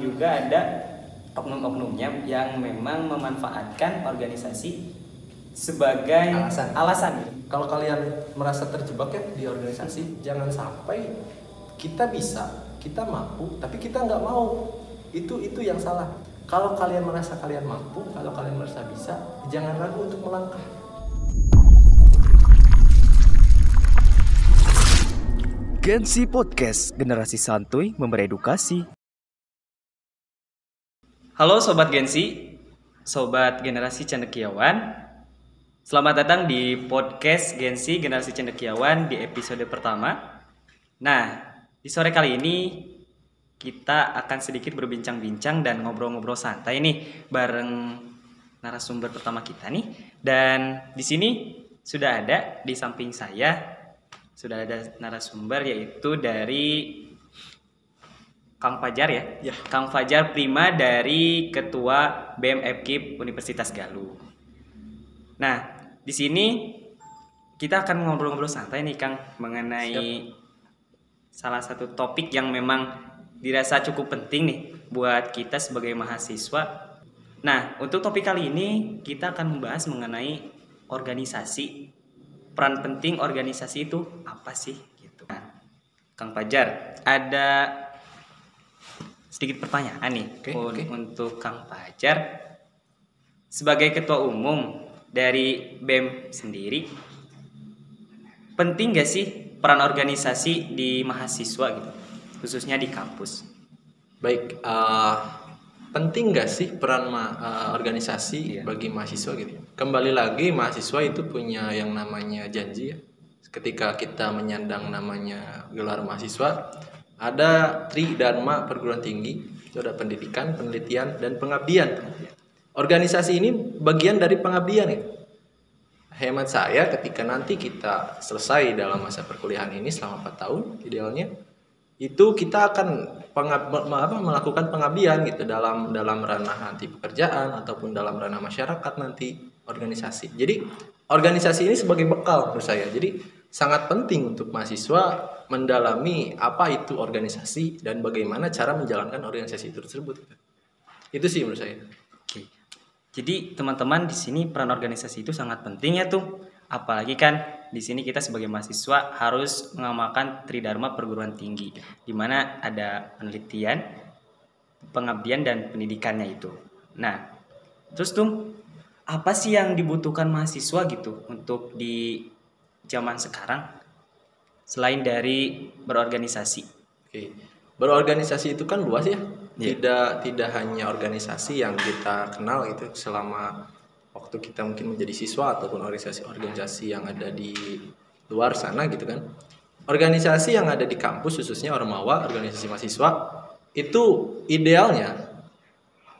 juga ada oknum-oknumnya yang memang memanfaatkan organisasi sebagai Alasan. alasan. Kalau kalian merasa terjebak ya di organisasi, jangan sampai kita bisa, kita mampu, tapi kita nggak mau. Itu itu yang salah. Kalau kalian merasa kalian mampu, kalau kalian merasa bisa, jangan ragu untuk melangkah. Gensi Podcast, generasi santuy memberi edukasi. Halo Sobat Gensi, Sobat Generasi Cendekiawan. Selamat datang di podcast Gensi Generasi Cendekiawan di episode pertama. Nah, di sore kali ini kita akan sedikit berbincang-bincang dan ngobrol-ngobrol santai nih bareng narasumber pertama kita nih. Dan di sini sudah ada di samping saya sudah ada narasumber yaitu dari Kang Fajar ya. Ya. Kang Fajar Prima dari Ketua BEM FKIP Universitas Galuh. Nah, di sini kita akan ngobrol-ngobrol santai nih Kang mengenai salah satu topik yang memang dirasa cukup penting nih buat kita sebagai mahasiswa. Nah, untuk topik kali ini kita akan membahas mengenai organisasi. Peran penting organisasi itu apa sih gitu. Nah, Kang Fajar, ada sedikit pertanyaan nih un- oke. untuk Kang Fajar sebagai ketua umum dari BEM sendiri penting gak sih peran organisasi di mahasiswa gitu khususnya di kampus Baik, eh, penting nggak sih peran ma- eh, organisasi Iya. bagi mahasiswa gitu? ya? Kembali lagi mahasiswa itu punya yang namanya janji ya. Ketika kita menyandang namanya gelar mahasiswa, ada tri dharma perguruan tinggi, itu ada pendidikan, penelitian, dan pengabdian. Organisasi ini bagian dari pengabdian ya. Hemat saya ketika nanti kita selesai dalam masa perkuliahan ini selama 4 tahun idealnya itu kita akan pengab- apa, melakukan pengabdian gitu dalam dalam ranah nanti pekerjaan ataupun dalam ranah masyarakat nanti organisasi. Jadi organisasi ini sebagai bekal menurut saya. Jadi sangat penting untuk mahasiswa mendalami apa itu organisasi dan bagaimana cara menjalankan organisasi itu tersebut. Itu sih menurut saya. Oke. Jadi teman-teman di sini peran organisasi itu sangat penting ya tuh. Apalagi kan di sini kita sebagai mahasiswa harus mengamalkan Tridharma perguruan tinggi di mana ada penelitian, pengabdian dan pendidikannya itu. Nah, terus tuh apa sih yang dibutuhkan mahasiswa gitu untuk di zaman sekarang selain dari berorganisasi? Oke. Berorganisasi itu kan luas ya. Iya. Tidak tidak hanya organisasi yang kita kenal itu selama waktu kita mungkin menjadi siswa ataupun organisasi-organisasi yang ada di luar sana gitu kan. Organisasi yang ada di kampus khususnya Ormawa, organisasi mahasiswa itu idealnya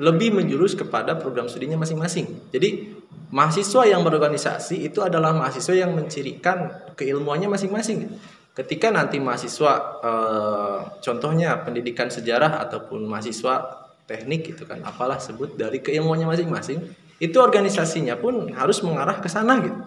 lebih menjurus kepada program studinya masing-masing. Jadi mahasiswa yang berorganisasi itu adalah mahasiswa yang mencirikan keilmuannya masing-masing. Ketika nanti mahasiswa eh, contohnya pendidikan sejarah ataupun mahasiswa teknik gitu kan, apalah sebut dari keilmuannya masing-masing, itu organisasinya pun harus mengarah ke sana gitu.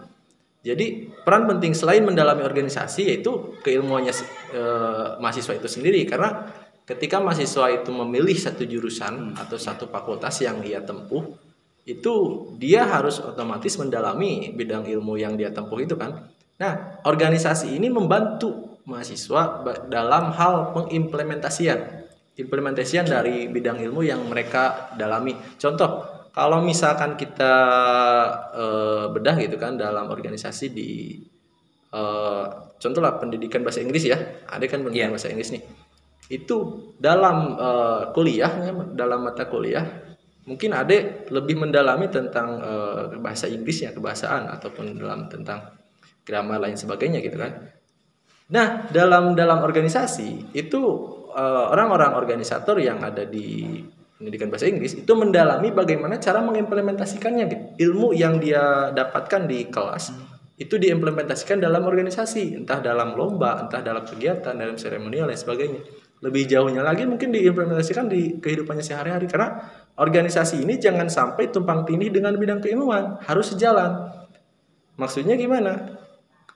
Jadi peran penting selain mendalami organisasi yaitu keilmuannya eh, mahasiswa itu sendiri karena ketika mahasiswa itu memilih satu jurusan atau satu fakultas yang dia tempuh itu dia harus otomatis mendalami bidang ilmu yang dia tempuh itu kan. Nah, organisasi ini membantu mahasiswa dalam hal pengimplementasian implementasian dari bidang ilmu yang mereka dalami. Contoh, kalau misalkan kita eh, bedah gitu kan dalam organisasi di eh, contoh lah pendidikan bahasa Inggris ya, ada kan pendidikan Iya. bahasa Inggris nih. Itu dalam eh, kuliah, dalam mata kuliah, mungkin ada lebih mendalami tentang eh, bahasa Inggrisnya, kebahasaan ataupun dalam tentang grammar lain sebagainya gitu kan. Nah, dalam dalam organisasi itu eh, orang-orang organisator yang ada di pendidikan bahasa Inggris itu mendalami bagaimana cara mengimplementasikannya gitu. ilmu yang dia dapatkan di kelas itu diimplementasikan dalam organisasi, entah dalam lomba, entah dalam kegiatan, dalam seremonial dan sebagainya. Lebih jauhnya lagi mungkin diimplementasikan di kehidupannya sehari-hari karena organisasi ini jangan sampai tumpang tindih dengan bidang keilmuan, harus sejalan. Maksudnya gimana?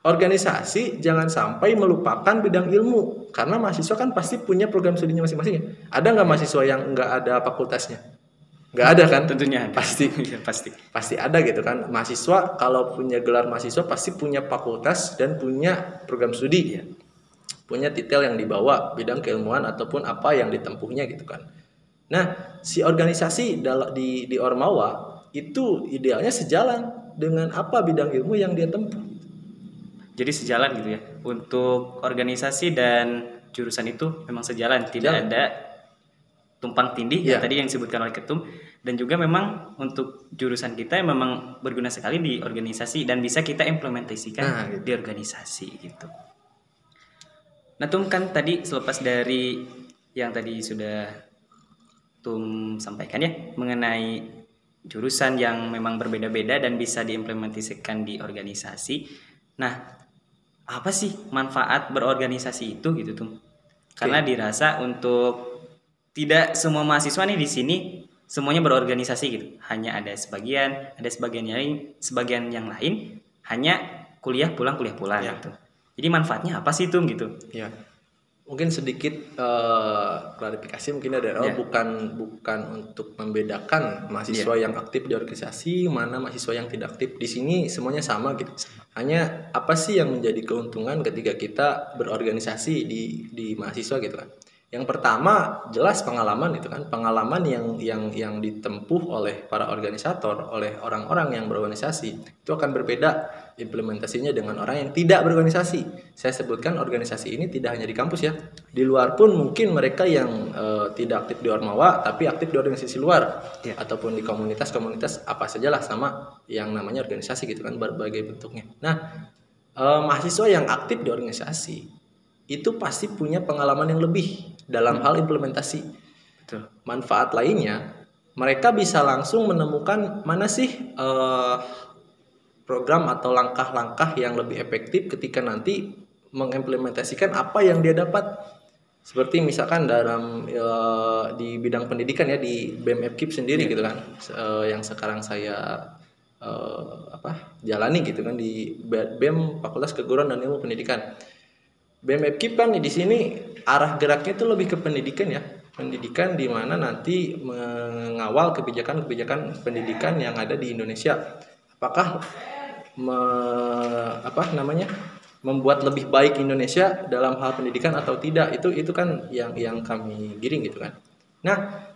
organisasi jangan sampai melupakan bidang ilmu karena mahasiswa kan pasti punya program studinya masing-masing ya. ada nggak mahasiswa yang nggak ada fakultasnya nggak ada kan tentunya ada. pasti Iya, pasti pasti ada gitu kan mahasiswa kalau punya gelar mahasiswa pasti punya fakultas dan punya program studi punya titel yang dibawa bidang keilmuan ataupun apa yang ditempuhnya gitu kan nah si organisasi di di Ormawa itu idealnya sejalan dengan apa bidang ilmu yang dia tempuh jadi sejalan gitu ya untuk organisasi dan jurusan itu memang sejalan tidak Sejalan. ada tumpang tindih ya Iya. tadi yang disebutkan oleh ketum dan juga memang untuk jurusan kita yang memang berguna sekali di organisasi dan bisa kita implementasikan Nah, gitu. di organisasi gitu. Nah, Tum kan tadi selepas dari yang tadi sudah Tum sampaikan ya mengenai jurusan yang memang berbeda-beda dan bisa diimplementasikan di organisasi. Nah, apa sih manfaat berorganisasi itu gitu Tum? Karena dirasa untuk tidak semua mahasiswa nih di sini semuanya berorganisasi gitu. Hanya ada sebagian, ada sebagian yang lain, sebagian yang lain hanya kuliah pulang kuliah pulang Ya. gitu. Jadi manfaatnya apa sih Tum gitu? Ya, mungkin sedikit eh, klarifikasi mungkin ada oh, Ya. bukan bukan untuk membedakan mahasiswa yang aktif di organisasi mana mahasiswa yang tidak aktif di sini semuanya sama gitu. Hanya apa sih yang menjadi keuntungan ketika kita berorganisasi di di mahasiswa gitu kan? Yang pertama jelas pengalaman itu kan pengalaman yang yang yang ditempuh oleh para organisator oleh orang-orang yang berorganisasi itu akan berbeda implementasinya dengan orang yang tidak berorganisasi. Saya sebutkan organisasi ini tidak hanya di kampus ya, di luar pun mungkin mereka yang eh, tidak aktif di Ormawa tapi aktif di organisasi luar Ya. ataupun di komunitas-komunitas apa sajalah sama yang namanya organisasi gitu kan berbagai bentuknya. Nah eh, mahasiswa yang aktif di organisasi itu pasti punya pengalaman yang lebih dalam hal implementasi Betul. manfaat lainnya mereka bisa langsung menemukan mana sih eh, program atau langkah-langkah yang lebih efektif ketika nanti mengimplementasikan apa yang dia dapat. Seperti misalkan dalam eh, di bidang pendidikan ya di BEM FKIP sendiri gitu kan eh, yang sekarang saya eh, apa jalani gitu kan di BEM Fakultas Keguruan dan Ilmu Pendidikan BMFKIP kan di sini arah geraknya itu lebih ke pendidikan ya. Pendidikan di mana nanti mengawal kebijakan-kebijakan pendidikan yang ada di Indonesia. Apakah me- apa namanya? membuat lebih baik Indonesia dalam hal pendidikan atau tidak itu itu kan yang yang kami giring gitu kan. Nah,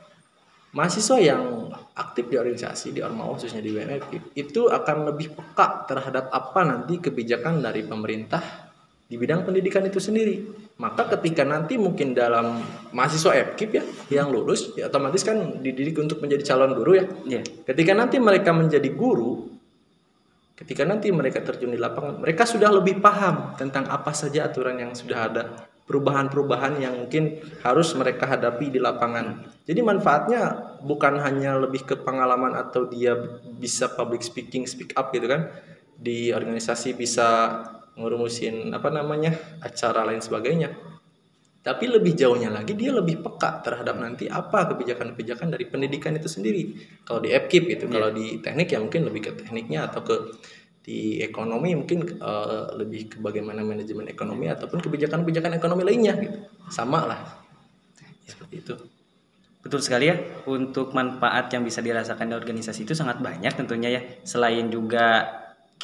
mahasiswa yang aktif di organisasi di Ormawa khususnya di BMFKIP itu akan lebih peka terhadap apa nanti kebijakan dari pemerintah di bidang pendidikan itu sendiri. Maka ketika nanti mungkin dalam mahasiswa FKIP ya yang lulus ya otomatis kan dididik untuk menjadi calon guru ya. Iya. Ketika nanti mereka menjadi guru, ketika nanti mereka terjun di lapangan, mereka sudah lebih paham tentang apa saja aturan yang sudah ada, perubahan-perubahan yang mungkin harus mereka hadapi di lapangan. Jadi manfaatnya bukan hanya lebih ke pengalaman atau dia bisa public speaking, speak up gitu kan. Di organisasi bisa ngurumusin apa namanya acara lain sebagainya. Tapi lebih jauhnya lagi dia lebih peka terhadap nanti apa kebijakan-kebijakan dari pendidikan itu sendiri. Kalau di FKIP gitu, kalau di teknik ya mungkin lebih ke tekniknya atau ke di ekonomi mungkin eh, lebih ke bagaimana manajemen ekonomi ataupun kebijakan-kebijakan ekonomi lainnya gitu. Sama lah. Seperti itu. Betul sekali ya, untuk manfaat yang bisa dirasakan di organisasi itu sangat banyak tentunya ya. Selain juga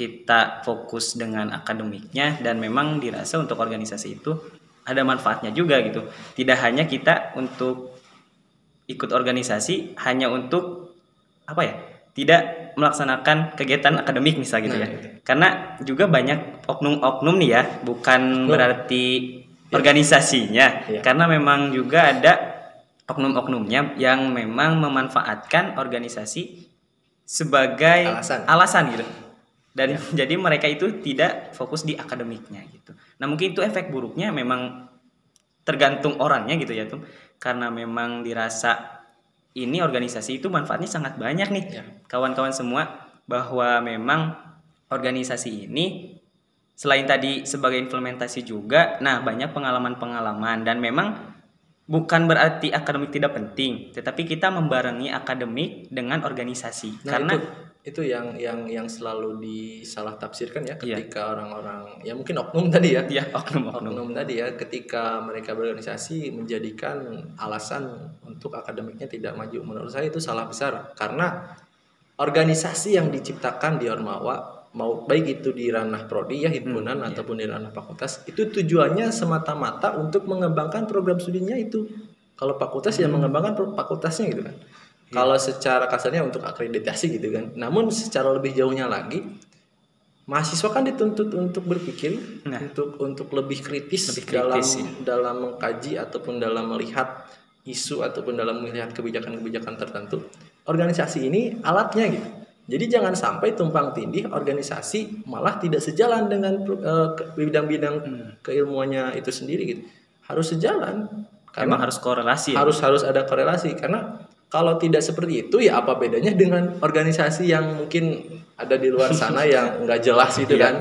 kita fokus dengan akademiknya dan memang dirasa untuk organisasi itu ada manfaatnya juga gitu. Tidak hanya kita untuk ikut organisasi hanya untuk apa ya? Tidak melaksanakan kegiatan akademik misal gitu Nah, ya. itu. Karena juga banyak oknum-oknum nih ya, bukan berarti organisasinya. Iya. Karena memang juga ada oknum-oknumnya yang memang memanfaatkan organisasi sebagai Alasan. gitu. Dan jadi mereka itu tidak fokus di akademiknya gitu. Nah, mungkin itu efek buruknya memang tergantung orangnya gitu ya tuh. Karena memang dirasa ini organisasi itu manfaatnya sangat banyak nih. Ya. Kawan-kawan semua bahwa memang organisasi ini selain tadi sebagai implementasi juga, nah banyak pengalaman-pengalaman dan memang bukan berarti akademik tidak penting, tetapi kita membarengi akademik dengan organisasi. Nah, karena itu, itu yang yang yang selalu disalah tafsirkan ya Iya. ketika orang-orang ya mungkin oknum tadi ya. Ya oknum oknum. Oknum tadi ya ketika mereka berorganisasi menjadikan alasan untuk akademiknya tidak maju. Menurut saya itu salah besar karena organisasi yang diciptakan di Ormawa mau baik itu di ranah prodi ya himpunan iya. ataupun di ranah fakultas itu tujuannya semata-mata untuk mengembangkan program studinya itu. Kalau fakultas ya mengembangkan pro- fakultasnya gitu kan. Kalau secara kasarnya untuk akreditasi gitu kan. Namun secara lebih jauhnya lagi mahasiswa kan dituntut untuk berpikir Nah. untuk untuk lebih kritis, Lebih dalam kritis, ya. dalam mengkaji ataupun dalam melihat isu ataupun dalam melihat kebijakan-kebijakan tertentu. Organisasi ini alatnya gitu jadi jangan sampai tumpang tindih organisasi malah tidak sejalan dengan eh, bidang-bidang Hmm. keilmuannya itu sendiri gitu harus sejalan karena emang harus korelasi ya? harus harus ada korelasi karena kalau tidak seperti itu ya apa bedanya dengan organisasi yang mungkin ada di luar sana yang nggak jelas itu Iya. kan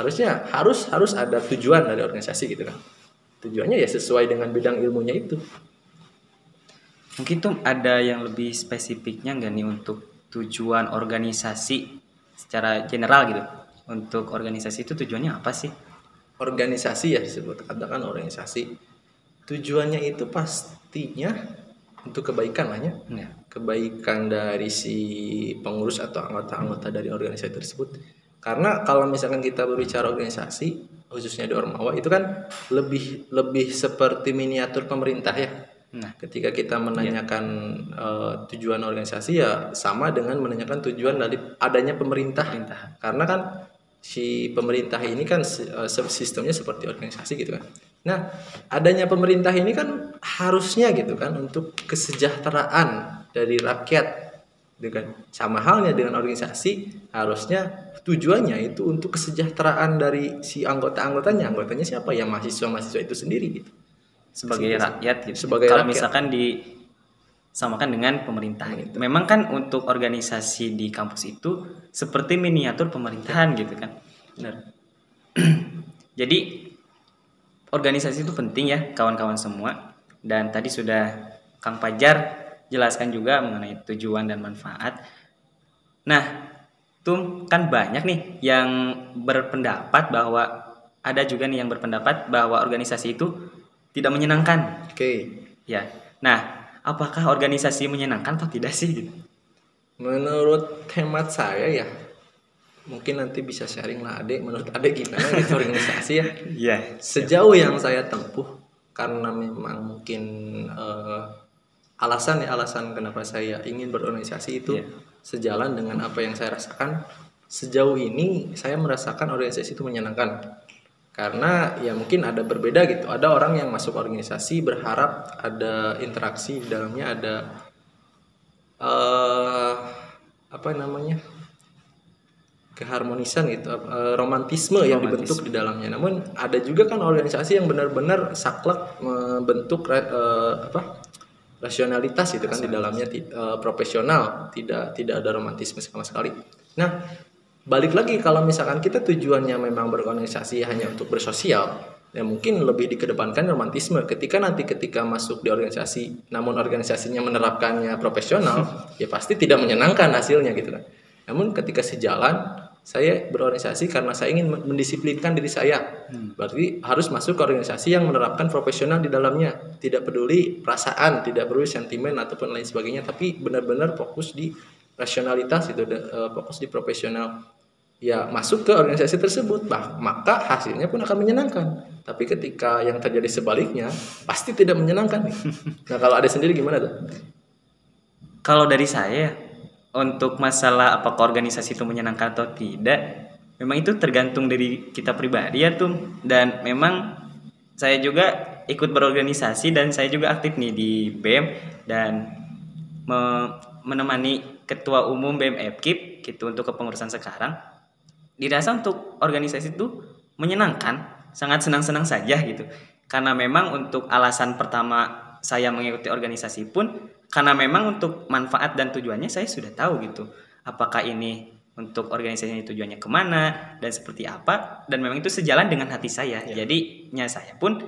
harusnya harus harus ada tujuan dari organisasi gitu kan tujuannya ya sesuai dengan bidang ilmunya itu Mungkin tuh ada yang lebih spesifiknya nggak nih untuk tujuan organisasi secara general gitu. Untuk organisasi itu tujuannya apa sih? organisasi ya disebut katakan organisasi tujuannya itu pastinya untuk kebaikan lah ya Ya. kebaikan dari si pengurus atau anggota-anggota dari organisasi tersebut. Karena kalau misalkan kita berbicara organisasi, khususnya di Ormawa itu kan lebih lebih seperti miniatur pemerintah ya. Nah, Ketika kita menanyakan eh, tujuan organisasi ya sama dengan menanyakan tujuan dari adanya pemerintah. pemerintahan. Karena kan si pemerintah ini kan se- sistemnya seperti organisasi gitu kan. Nah, adanya pemerintah ini kan harusnya gitu kan untuk kesejahteraan dari rakyat dengan sama halnya dengan organisasi harusnya tujuannya itu untuk kesejahteraan dari si anggota-anggotanya. Anggotanya siapa? Ya mahasiswa-mahasiswa itu sendiri gitu. Sebagai rakyat gitu. Sebagai Kalau rakyat. misalkan disamakan dengan pemerintah gitu. Memang kan untuk organisasi di kampus itu seperti miniatur pemerintahan gitu kan. Benar. Jadi organisasi itu penting ya kawan-kawan semua dan tadi sudah Kang Pajar jelaskan juga mengenai tujuan dan manfaat. Nah, tuh kan banyak nih yang berpendapat bahwa ada juga nih yang berpendapat bahwa organisasi itu tidak menyenangkan. Oke. Ya. Nah, apakah organisasi menyenangkan atau tidak sih gitu? Menurut hemat saya ya mungkin nanti bisa sharing lah adek menurut adek gimana gitu organisasi ya Iya. sejauh yang saya tempuh karena memang mungkin eh, alasan ya alasan kenapa saya ingin berorganisasi itu Iya. sejalan dengan apa yang saya rasakan sejauh ini saya merasakan organisasi itu menyenangkan karena ya mungkin ada berbeda gitu. Ada orang yang masuk organisasi berharap ada interaksi di dalamnya ada eh apa namanya keharmonisan gitu eh, romantisme yang Romantisme. dibentuk di dalamnya. Namun ada juga kan organisasi yang benar-benar saklek membentuk eh, apa rasionalitas itu kan di dalamnya eh, profesional. Tidak tidak ada romantisme sama sekali. Nah balik lagi kalau misalkan kita tujuannya memang berorganisasi hanya untuk bersosial ya mungkin lebih dikedepankan romantisme. Ketika nanti ketika masuk di organisasi namun organisasinya menerapkannya profesional ya pasti tidak menyenangkan hasilnya gitu kan. Namun ketika sejalan saya berorganisasi karena saya ingin mendisiplinkan diri saya. Berarti harus masuk ke organisasi yang menerapkan profesional di dalamnya. Tidak peduli perasaan tidak peduli sentimen ataupun lain sebagainya tapi benar-benar fokus di rasionalitas itu eh, fokus di profesional. Ya masuk ke organisasi tersebut bah maka hasilnya pun akan menyenangkan. Tapi ketika yang terjadi sebaliknya pasti tidak menyenangkan nah kalau ada sendiri gimana tuh? Kalau dari saya untuk masalah apakah organisasi itu menyenangkan atau tidak, memang itu tergantung dari kita pribadi ya tuh. Dan memang saya juga ikut berorganisasi dan saya juga aktif nih di BEM dan me- menemani ketua umum BEM FKIP gitu untuk kepengurusan sekarang. Dirasa untuk organisasi itu menyenangkan, sangat senang-senang saja gitu. Karena memang untuk alasan pertama saya mengikuti organisasi pun karena memang untuk manfaat dan tujuannya saya sudah tahu gitu. Apakah ini untuk organisasi ini tujuannya ke mana dan seperti apa dan memang itu sejalan dengan hati saya. Jadinya saya pun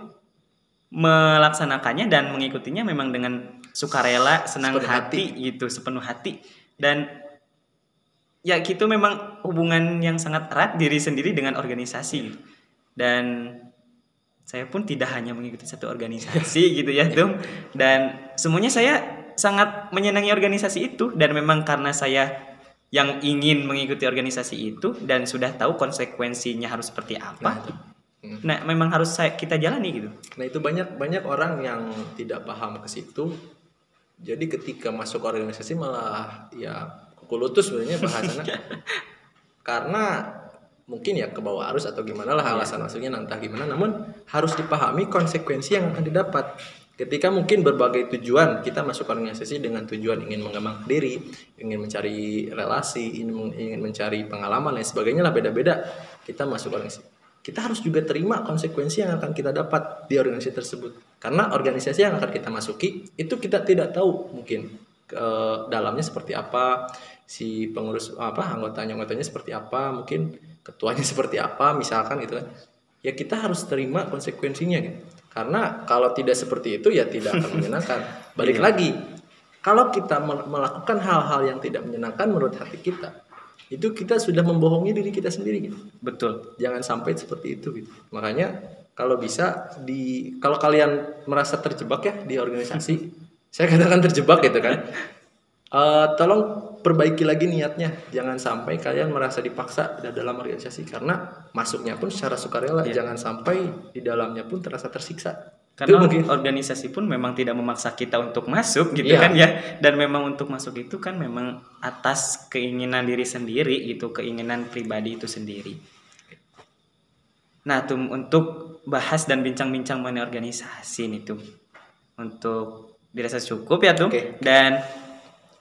melaksanakannya dan mengikutinya memang dengan sukarela, senang Sepenuh hati, gitu, sepenuh hati dan ya gitu memang hubungan yang sangat erat diri sendiri dengan organisasi gitu. dan saya pun tidak hanya mengikuti satu organisasi gitu ya Tum dan semuanya saya sangat menyenangi organisasi itu dan memang karena saya yang ingin mengikuti organisasi itu dan sudah tahu konsekuensinya harus seperti Nah, apa itu. Hmm. nah memang harus saya, kita jalani gitu Nah itu banyak banyak orang yang tidak paham ke situ. Jadi ketika masuk organisasi malah ya kuku lutut sebenarnya bahasanya. Karena mungkin ya ke bawah arus atau gimana lah alasan masuknya entah gimana. Namun harus dipahami konsekuensi yang akan didapat. Ketika mungkin berbagai tujuan kita masuk organisasi dengan tujuan ingin mengembangkan diri, ingin mencari relasi, ingin mencari pengalaman dan sebagainya lah beda-beda. Kita masuk organisasi kita harus juga terima konsekuensi yang akan kita dapat di organisasi tersebut. Karena organisasi yang akan kita masuki itu kita tidak tahu mungkin ke dalamnya seperti apa si pengurus apa anggotanya anggotanya seperti apa mungkin ketuanya seperti apa misalkan gitu kan. Ya kita harus terima konsekuensinya gitu. Karena kalau tidak seperti itu ya tidak akan menyenangkan. Balik lagi kalau kita mel- melakukan hal-hal yang tidak menyenangkan menurut hati kita itu kita sudah membohongi diri kita sendiri gitu. Betul. Jangan sampai seperti itu gitu. Makanya kalau bisa di kalau kalian merasa terjebak ya di organisasi saya katakan terjebak gitu kan. Eh, tolong perbaiki lagi niatnya. Jangan sampai kalian merasa dipaksa di dalam organisasi karena masuknya pun secara sukarela Iya. jangan sampai di dalamnya pun terasa tersiksa Itu karena mungkin organisasi pun memang tidak memaksa kita untuk masuk gitu Iya. kan ya dan memang untuk masuk itu kan memang atas keinginan diri sendiri gitu keinginan pribadi itu sendiri nah tuh untuk bahas dan bincang-bincang mengenai organisasi nih tuh untuk dirasa cukup ya tuh Oke. dan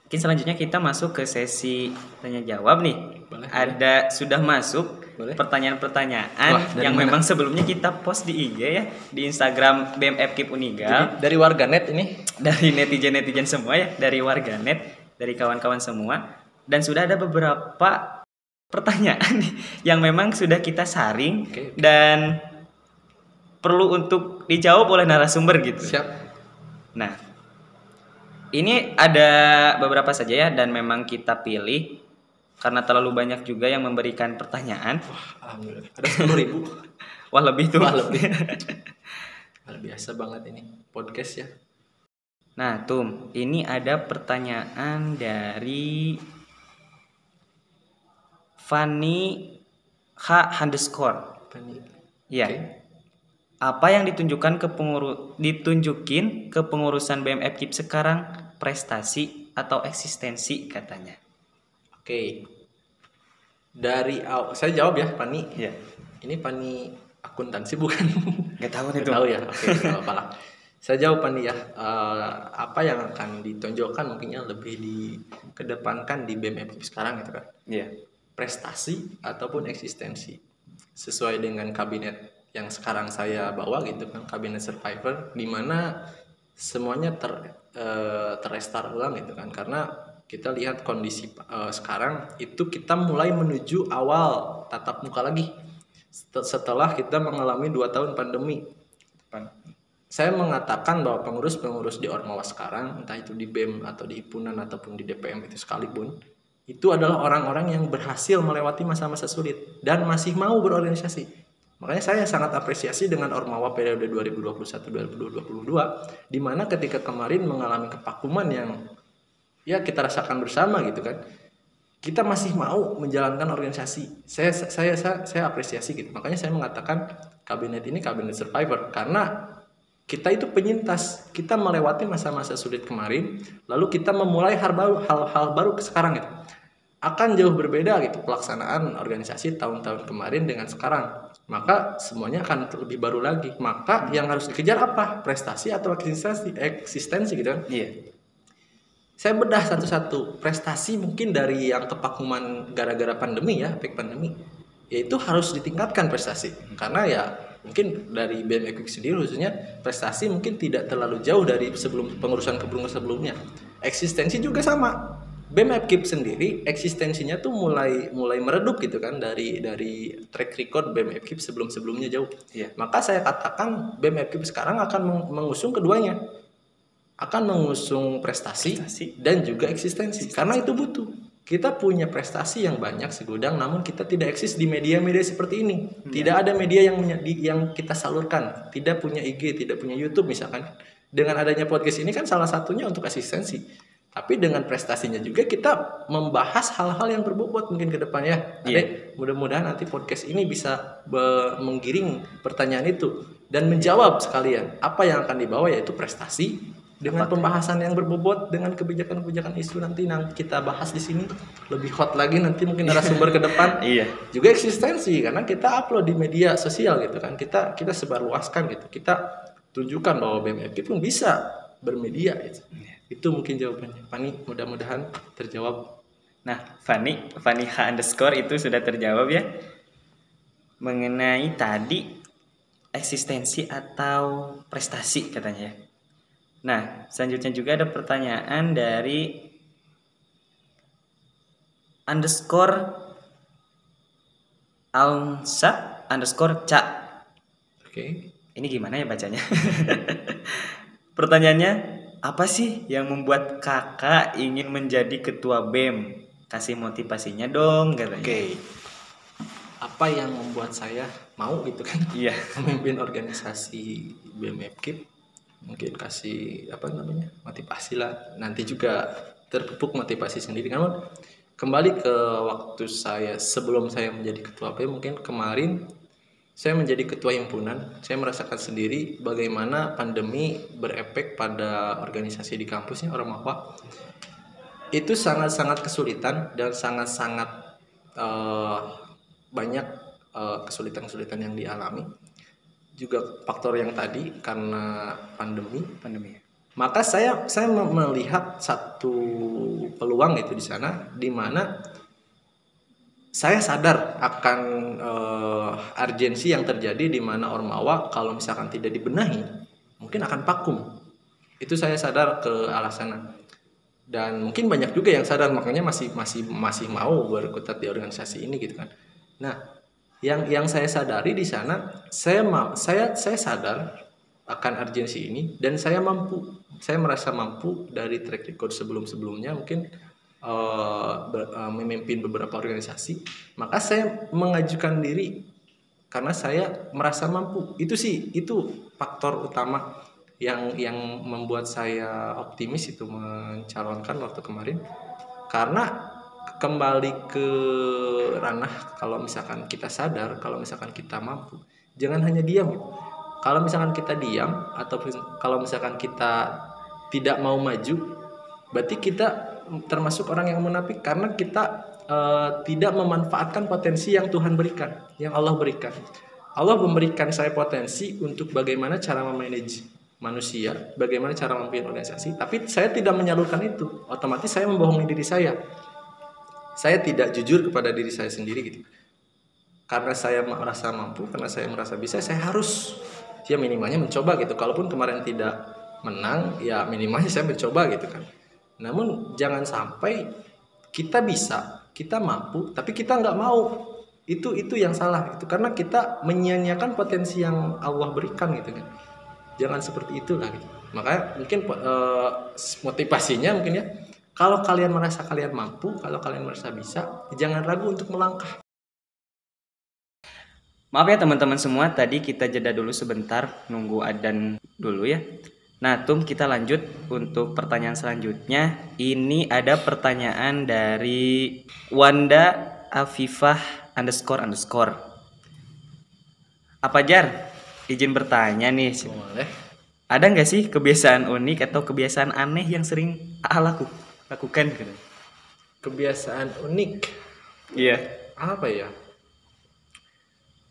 mungkin selanjutnya kita masuk ke sesi tanya jawab nih Boleh, ada sudah masuk. Pertanyaan-pertanyaan yang mana? memang sebelumnya kita post di IG ya di Instagram BMF Kip Uniga Jadi, dari warganet ini dari netizen-netizen semua ya dari warganet dari kawan-kawan semua dan sudah ada beberapa pertanyaan yang memang sudah kita saring Oke, oke. dan perlu untuk dijawab oleh narasumber gitu. siap Nah, ini ada beberapa saja ya dan memang kita pilih karena terlalu banyak juga yang memberikan pertanyaan. alhamdulillah ada sepuluh ribu Wah lebih tuh. Wah, lebih. Luar biasa banget ini podcast ya Nah, Tum, ini ada pertanyaan dari Fanny H underscore. nih Iya. Oke. Apa yang ditunjukkan ke pengurus ditunjukin ke pengurusan BMF KIP sekarang prestasi atau eksistensi katanya. Oke. Dari aw- saya jawab ya, Pani. Iya. Ini Pani akuntansi bukan? Gak tahu nih Nggak tahu ya. Oke, lah. Saya jawab Pani ya. Eh, apa yang akan ditonjolkan mungkinnya lebih dikedepankan di BMF sekarang gitu kan? Iya. Prestasi ataupun eksistensi. Sesuai dengan kabinet yang sekarang saya bawa gitu kan, kabinet survivor di mana semuanya ter eh, terrestart ulang gitu kan karena kita lihat kondisi eh, sekarang itu kita mulai menuju awal tatap muka lagi. Set- setelah kita mengalami dua tahun pandemi. Saya mengatakan bahwa pengurus-pengurus di Ormawa sekarang entah itu di BEM atau di Ipunan ataupun di DPM itu sekalipun itu adalah orang-orang yang berhasil melewati masa-masa sulit dan masih mau berorganisasi. Makanya saya sangat apresiasi dengan Ormawa periode 2021-2022 di mana ketika kemarin mengalami kepakuman yang ya kita rasakan bersama gitu kan kita masih mau menjalankan organisasi. Saya saya saya, saya apresiasi gitu. Makanya saya mengatakan kabinet ini kabinet survivor karena kita itu penyintas. Kita melewati masa-masa sulit kemarin, lalu kita memulai hal baru hal-hal baru sekarang gitu. Akan jauh berbeda gitu pelaksanaan organisasi tahun-tahun kemarin dengan sekarang. Maka semuanya akan lebih baru lagi. Maka yang harus dikejar apa? Prestasi atau eksistensi? Eksistensi gitu kan Iya. Saya bedah satu-satu. Prestasi mungkin dari yang kepakuman gara-gara pandemi ya efek pandemi yaitu harus ditingkatkan prestasi. Karena ya mungkin dari BMX sendiri khususnya prestasi mungkin tidak terlalu jauh dari sebelum pengurusan kepengurusan sebelumnya. Eksistensi juga sama. BMF Kip sendiri eksistensinya tuh mulai mulai meredup gitu kan dari dari track record BMF Kip sebelum sebelumnya jauh. Iya. maka saya katakan BMF Kip sekarang akan meng- mengusung keduanya akan mengusung prestasi, Prestasi. dan juga eksistensi. Karena itu butuh. Kita punya prestasi yang banyak segudang namun kita tidak eksis di media-media seperti ini. Tidak ada media yang yang kita salurkan. Tidak punya IG tidak punya YouTube misalkan. Dengan adanya podcast ini kan salah satunya untuk asistensi tapi dengan prestasinya juga kita membahas hal-hal yang berbobot mungkin ke depannya Iya. Adek, mudah-mudahan nanti podcast ini bisa menggiring pertanyaan itu dan menjawab sekalian apa yang akan dibawa yaitu prestasi dengan pembahasan yang berbobot dengan kebijakan-kebijakan isu nanti nanti kita bahas di sini lebih hot lagi nanti mungkin narasumber ke depan Iya. juga eksistensi karena kita upload di media sosial gitu kan kita kita sebarluaskan gitu kita tunjukkan bahwa BMFK pun bisa bermedia gitu. itu mungkin jawabannya Pani mudah-mudahan terjawab Nah, Fani, Fani H underscore itu sudah terjawab ya. Mengenai tadi eksistensi atau prestasi katanya. ya. Nah, selanjutnya juga ada pertanyaan dari underscore Alsa underscore Ca. oke Ini gimana ya bacanya? Pertanyaannya, apa sih yang membuat kakak ingin menjadi ketua BEM? Kasih motivasinya dong katanya. oke apa yang membuat saya mau gitu kan Iya. memimpin organisasi BMFK mungkin kasih apa namanya motivasi lah. Nanti juga terpupuk motivasi sendiri. Namun kembali ke waktu saya sebelum saya menjadi ketua BEM mungkin kemarin saya menjadi ketua himpunan. Saya merasakan sendiri bagaimana pandemi berefek pada organisasi di kampusnya orang Mahwa itu sangat-sangat kesulitan dan sangat-sangat eh, banyak eh, kesulitan-kesulitan yang dialami juga faktor yang tadi karena pandemi. Pandemi. maka saya saya me- melihat satu peluang itu di sana di mana saya sadar akan eh, urgensi yang terjadi di mana Ormawa kalau misalkan tidak dibenahi mungkin akan vakum. Itu saya sadar ke arah sana. Dan mungkin banyak juga yang sadar makanya masih masih masih mau berkutat di organisasi ini gitu kan. Nah yang yang saya sadari di sana saya ma- saya saya sadar akan urgensi ini dan saya mampu. Saya merasa mampu dari track record sebelum sebelumnya mungkin eh, ber- eh, memimpin beberapa organisasi. Maka saya mengajukan diri karena saya merasa mampu. Itu sih itu faktor utama yang yang membuat saya optimis itu mencalonkan waktu kemarin. Karena kembali ke ranah kalau misalkan kita sadar kalau misalkan kita mampu jangan hanya diam kalau misalkan kita diam atau kalau misalkan kita tidak mau maju berarti kita termasuk orang yang munafik karena kita eh, tidak memanfaatkan potensi yang Tuhan berikan yang Allah berikan Allah memberikan saya potensi untuk bagaimana cara memanage manusia, bagaimana cara memimpin organisasi, tapi saya tidak menyalurkan itu. Otomatis saya membohongi diri saya. Saya tidak jujur kepada diri saya sendiri gitu. Karena saya merasa mampu, karena saya merasa bisa, saya harus ya minimalnya mencoba gitu. Kalaupun kemarin tidak menang, ya minimalnya saya mencoba gitu kan. Namun jangan sampai kita bisa, kita mampu, tapi kita nggak mau. Itu itu yang salah itu karena kita menyia-nyiakan potensi yang Allah berikan gitu kan jangan seperti itulah gitu. makanya mungkin eh, motivasinya mungkin ya kalau kalian merasa kalian mampu kalau kalian merasa bisa jangan ragu untuk melangkah Maaf ya teman-teman semua, tadi kita jeda dulu sebentar nunggu adan dulu ya. Nah, Tum kita lanjut untuk pertanyaan selanjutnya. Ini ada pertanyaan dari Wanda Afifah underscore underscore. Apa Jar? Izin bertanya nih. boleh Ada nggak sih kebiasaan unik atau kebiasaan aneh yang sering A laku, lakukan gitu? kebiasaan unik Iya. apa ya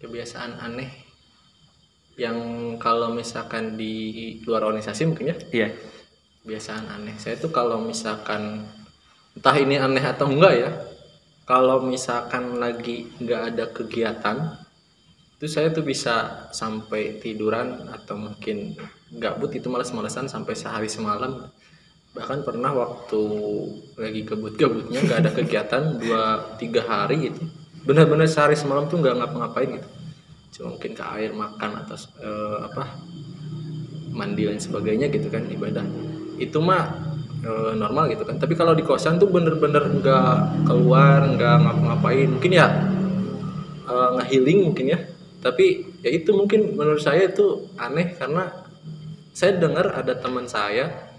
kebiasaan aneh yang kalau misalkan di luar organisasi mungkin ya Iya. kebiasaan aneh saya tuh kalau misalkan entah ini aneh atau enggak ya kalau misalkan lagi nggak ada kegiatan itu saya tuh bisa sampai tiduran atau mungkin gabut itu malas-malasan sampai sehari semalam bahkan pernah waktu lagi gabut-gabutnya nggak ada kegiatan dua tiga hari gitu. Benar-benar sehari semalam tuh nggak ngapa-ngapain gitu. Cuma mungkin ke air makan atau eh, apa mandi dan sebagainya gitu kan ibadah. Itu mah eh, normal gitu kan. Tapi kalau di kosan tuh bener-bener nggak keluar nggak ngapa-ngapain. Mungkin ya eh, ngehealing mungkin ya. Tapi ya itu mungkin menurut saya itu aneh karena saya dengar ada teman saya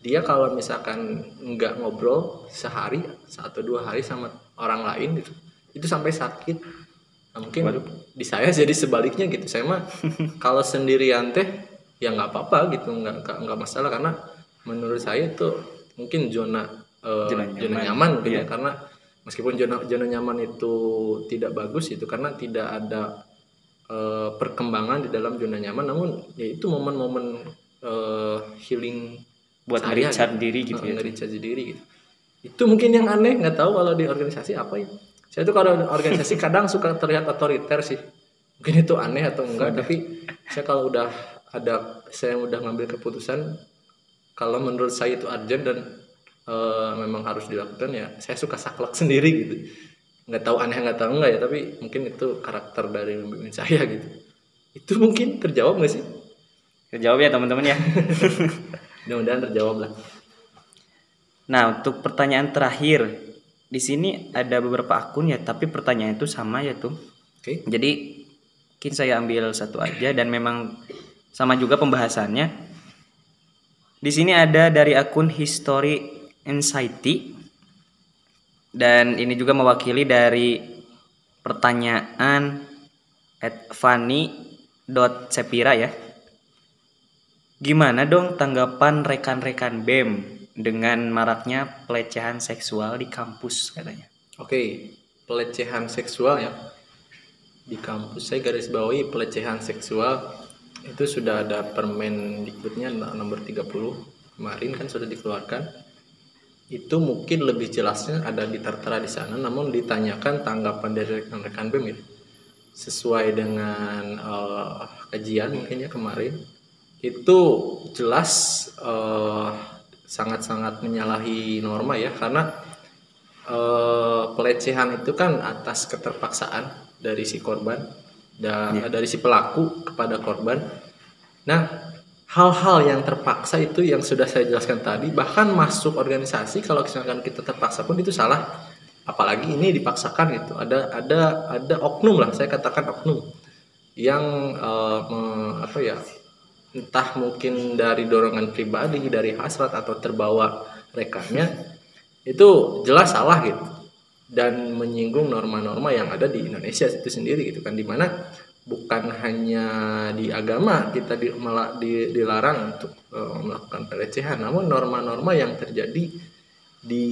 dia kalau misalkan nggak ngobrol sehari satu dua hari sama orang lain gitu itu sampai sakit Nah, mungkin di saya jadi sebaliknya gitu saya mah kalau sendirian teh ya nggak apa-apa gitu nggak nggak masalah karena menurut saya itu mungkin zona eh, Zona zona nyaman. nyaman, gitu ya. Iya. karena meskipun zona zona nyaman itu tidak bagus itu karena tidak ada eh, perkembangan di dalam zona nyaman namun ya itu momen-momen eh, healing buat saya nge-recharge diri gitu ya. nge-recharge diri gitu. Itu mungkin yang aneh nggak tahu kalau di organisasi apa ya. Saya tuh kalau organisasi kadang suka terlihat otoriter sih. Mungkin itu aneh atau enggak tapi saya kalau udah ada saya udah ngambil keputusan kalau menurut saya itu urgent dan eh, memang harus dilakukan ya saya suka saklek sendiri gitu. Nggak tahu aneh nggak tahu enggak ya tapi mungkin itu karakter dari pemimpin saya gitu. Itu mungkin terjawab nggak sih? Terjawab ya teman-teman ya mudah-mudahan terjawab lah Nah, untuk pertanyaan terakhir, di sini ada beberapa akun ya, tapi pertanyaan itu sama ya tuh. oke Jadi mungkin saya ambil satu aja dan memang sama juga pembahasannya. Di sini ada dari akun History Anxiety dan ini juga mewakili dari pertanyaan at Sepira ya. Gimana dong tanggapan rekan-rekan BEM dengan maraknya pelecehan seksual di kampus katanya? Oke, pelecehan seksual ya. Di kampus saya garis bawahi pelecehan seksual itu sudah ada permen dikbudnya nomor 30 kemarin kan sudah dikeluarkan. Itu mungkin lebih jelasnya ada di tertera di sana namun ditanyakan tanggapan dari rekan-rekan BEM ya. Sesuai dengan eh, kajian mungkin ya kemarin itu jelas eh, sangat-sangat menyalahi norma ya karena eh, pelecehan itu kan atas keterpaksaan dari si korban dan dari si pelaku kepada korban. Nah, hal-hal yang terpaksa itu yang sudah saya jelaskan tadi bahkan masuk organisasi kalau misalkan kita terpaksa pun itu salah. Apalagi ini dipaksakan gitu. Ada ada ada oknum lah saya katakan oknum yang eh, me- apa ya entah mungkin dari dorongan pribadi, dari hasrat atau terbawa rekannya itu jelas salah gitu dan menyinggung norma-norma yang ada di Indonesia itu sendiri gitu kan di mana bukan hanya di agama kita di, mela- di- dilarang untuk eh, melakukan pelecehan namun norma-norma yang terjadi di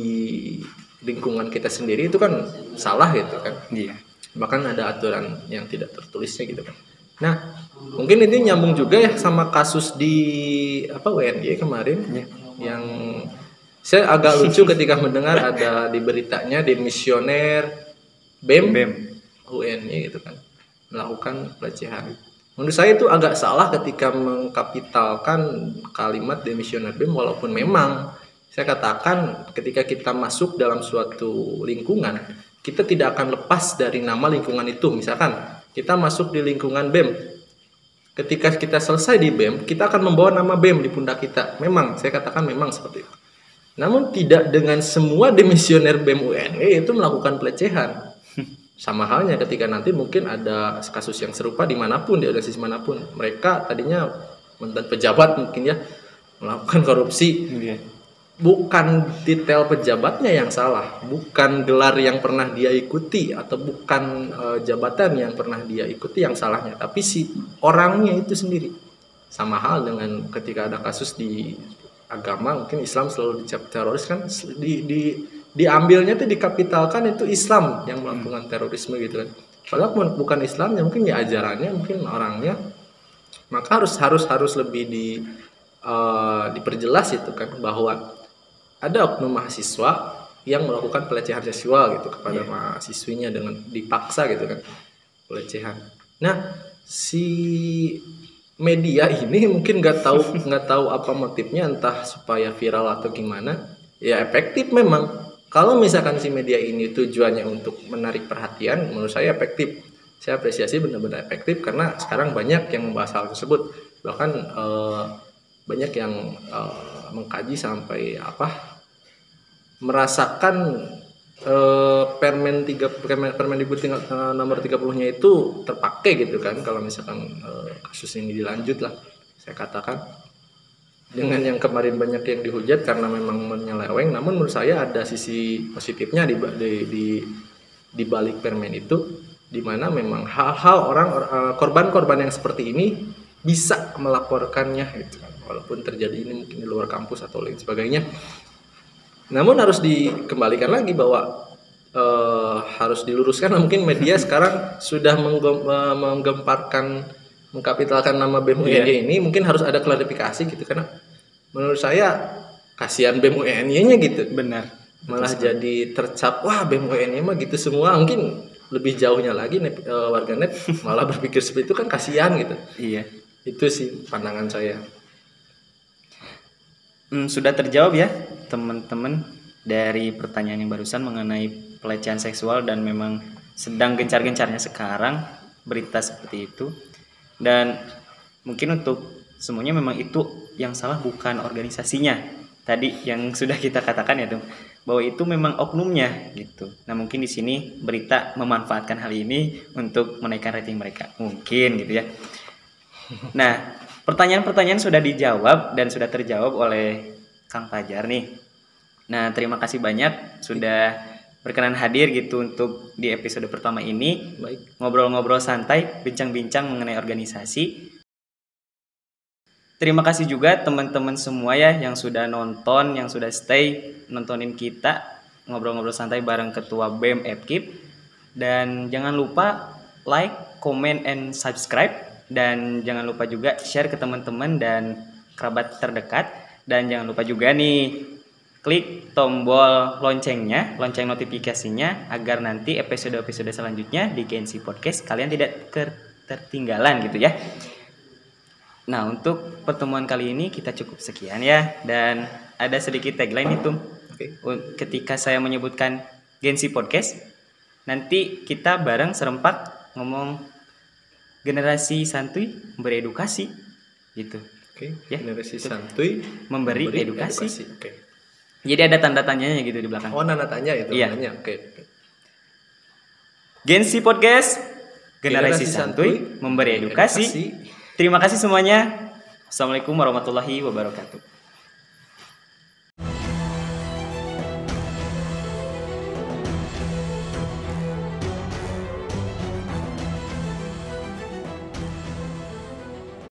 lingkungan kita sendiri itu kan salah gitu kan Iya. bahkan ada aturan yang tidak tertulisnya gitu kan. Nah, mungkin ini nyambung juga ya sama kasus di apa WNY kemarin yang saya agak lucu ketika mendengar ada di beritanya demisioner BEM, BEM. UNY gitu kan melakukan pelecehan. Menurut saya itu agak salah ketika mengkapitalkan kalimat demisioner BEM walaupun memang saya katakan ketika kita masuk dalam suatu lingkungan kita tidak akan lepas dari nama lingkungan itu misalkan kita masuk di lingkungan BEM ketika kita selesai di BEM kita akan membawa nama BEM di pundak kita. Memang saya katakan memang seperti itu. Namun tidak dengan semua demisioner BEM UNY itu melakukan pelecehan. Sama halnya ketika nanti mungkin ada kasus yang serupa di mana pun di organisasi mana pun mereka tadinya mantan pejabat mungkin ya melakukan korupsi. Iya. Bukan detail pejabatnya yang salah, bukan gelar yang pernah dia ikuti atau bukan eh, jabatan yang pernah dia ikuti yang salahnya, tapi si orangnya itu sendiri. Sama hal dengan ketika ada kasus di agama, mungkin Islam selalu dicap teroris kan di, di diambilnya tuh dikapitalkan itu Islam yang melakukan terorisme gitu kan. Padahal bukan Islamnya, mungkin ya ajarannya, mungkin orangnya maka harus harus harus lebih di eh, diperjelas itu kan bahwa ada oknum mahasiswa yang melakukan pelecehan seksual gitu kepada mahasiswinya dengan dipaksa gitu kan pelecehan. Nah si media ini mungkin nggak tahu nggak tahu apa motifnya entah supaya viral atau gimana. Ya efektif memang. Kalau misalkan si media ini tujuannya untuk menarik perhatian menurut saya efektif. Saya apresiasi benar-benar efektif karena sekarang banyak yang membahas hal tersebut. Bahkan eh, banyak yang eh, mengkaji sampai apa merasakan eh, permen tiga permen permendikbud eh, nomor 30-nya itu terpakai gitu kan kalau misalkan eh, kasus ini dilanjut lah saya katakan. Dengan yang kemarin banyak yang dihujat karena memang menyeleweng namun menurut saya ada sisi positifnya di di di, di balik permen itu di mana memang hal-hal orang eh, korban-korban yang seperti ini bisa melaporkannya gitu kan. Walaupun terjadi ini mungkin di luar kampus atau lain sebagainya namun harus dikembalikan lagi bahwa eh, harus diluruskan. Mungkin media sekarang sudah menggem- menggemparkan mengkapitalkan nama BEM UNY ini mungkin harus ada klarifikasi gitu. Karena menurut saya kasihan BEM UNY-nya gitu. Benar. malah jadi tercap wah BEM UNY mah gitu semua. Mungkin lebih jauhnya lagi net, eh, warganet malah berpikir seperti itu kan kasihan gitu. Iya. itu sih pandangan saya Hmm, sudah terjawab ya teman-teman dari pertanyaan yang barusan mengenai pelecehan seksual dan memang sedang gencar-gencarnya sekarang berita seperti itu. Dan mungkin untuk semuanya memang itu yang salah bukan organisasinya. Tadi yang sudah kita katakan ya tuh bahwa itu memang oknumnya gitu. Nah mungkin di sini berita memanfaatkan hal ini untuk menaikkan rating mereka. Mungkin gitu ya. Nah, pertanyaan-pertanyaan sudah dijawab dan sudah terjawab oleh Kang Fajar nih. Nah, terima kasih banyak sudah berkenan hadir gitu untuk di episode pertama ini baik ngobrol-ngobrol santai, bincang-bincang mengenai organisasi. Terima kasih juga teman-teman semua ya yang sudah nonton, yang sudah stay nontonin kita ngobrol-ngobrol santai bareng ketua BEM Epkip. Dan jangan lupa like, comment, and subscribe. Dan jangan lupa juga share ke teman-teman dan kerabat terdekat. Dan jangan lupa juga nih klik tombol loncengnya, lonceng notifikasinya agar nanti episode-episode selanjutnya di Gensi Podcast kalian tidak ter- tertinggalan gitu ya. Nah, untuk pertemuan kali ini kita cukup sekian ya dan ada sedikit tagline itu ketika saya menyebutkan Gensi Podcast nanti kita bareng serempak ngomong generasi santuy beredukasi gitu. oke Ya, generasi santuy Memberi edukasi. oke Jadi ada tanda tanyanya gitu di belakang. oh nana tanya itu Iya. namanya oke oke. Gensi Podcast Generasi, Generasi Santuy Santuy memberi edukasi. Edukasi. Terima kasih semuanya. Assalamualaikum warahmatullahi wabarakatuh.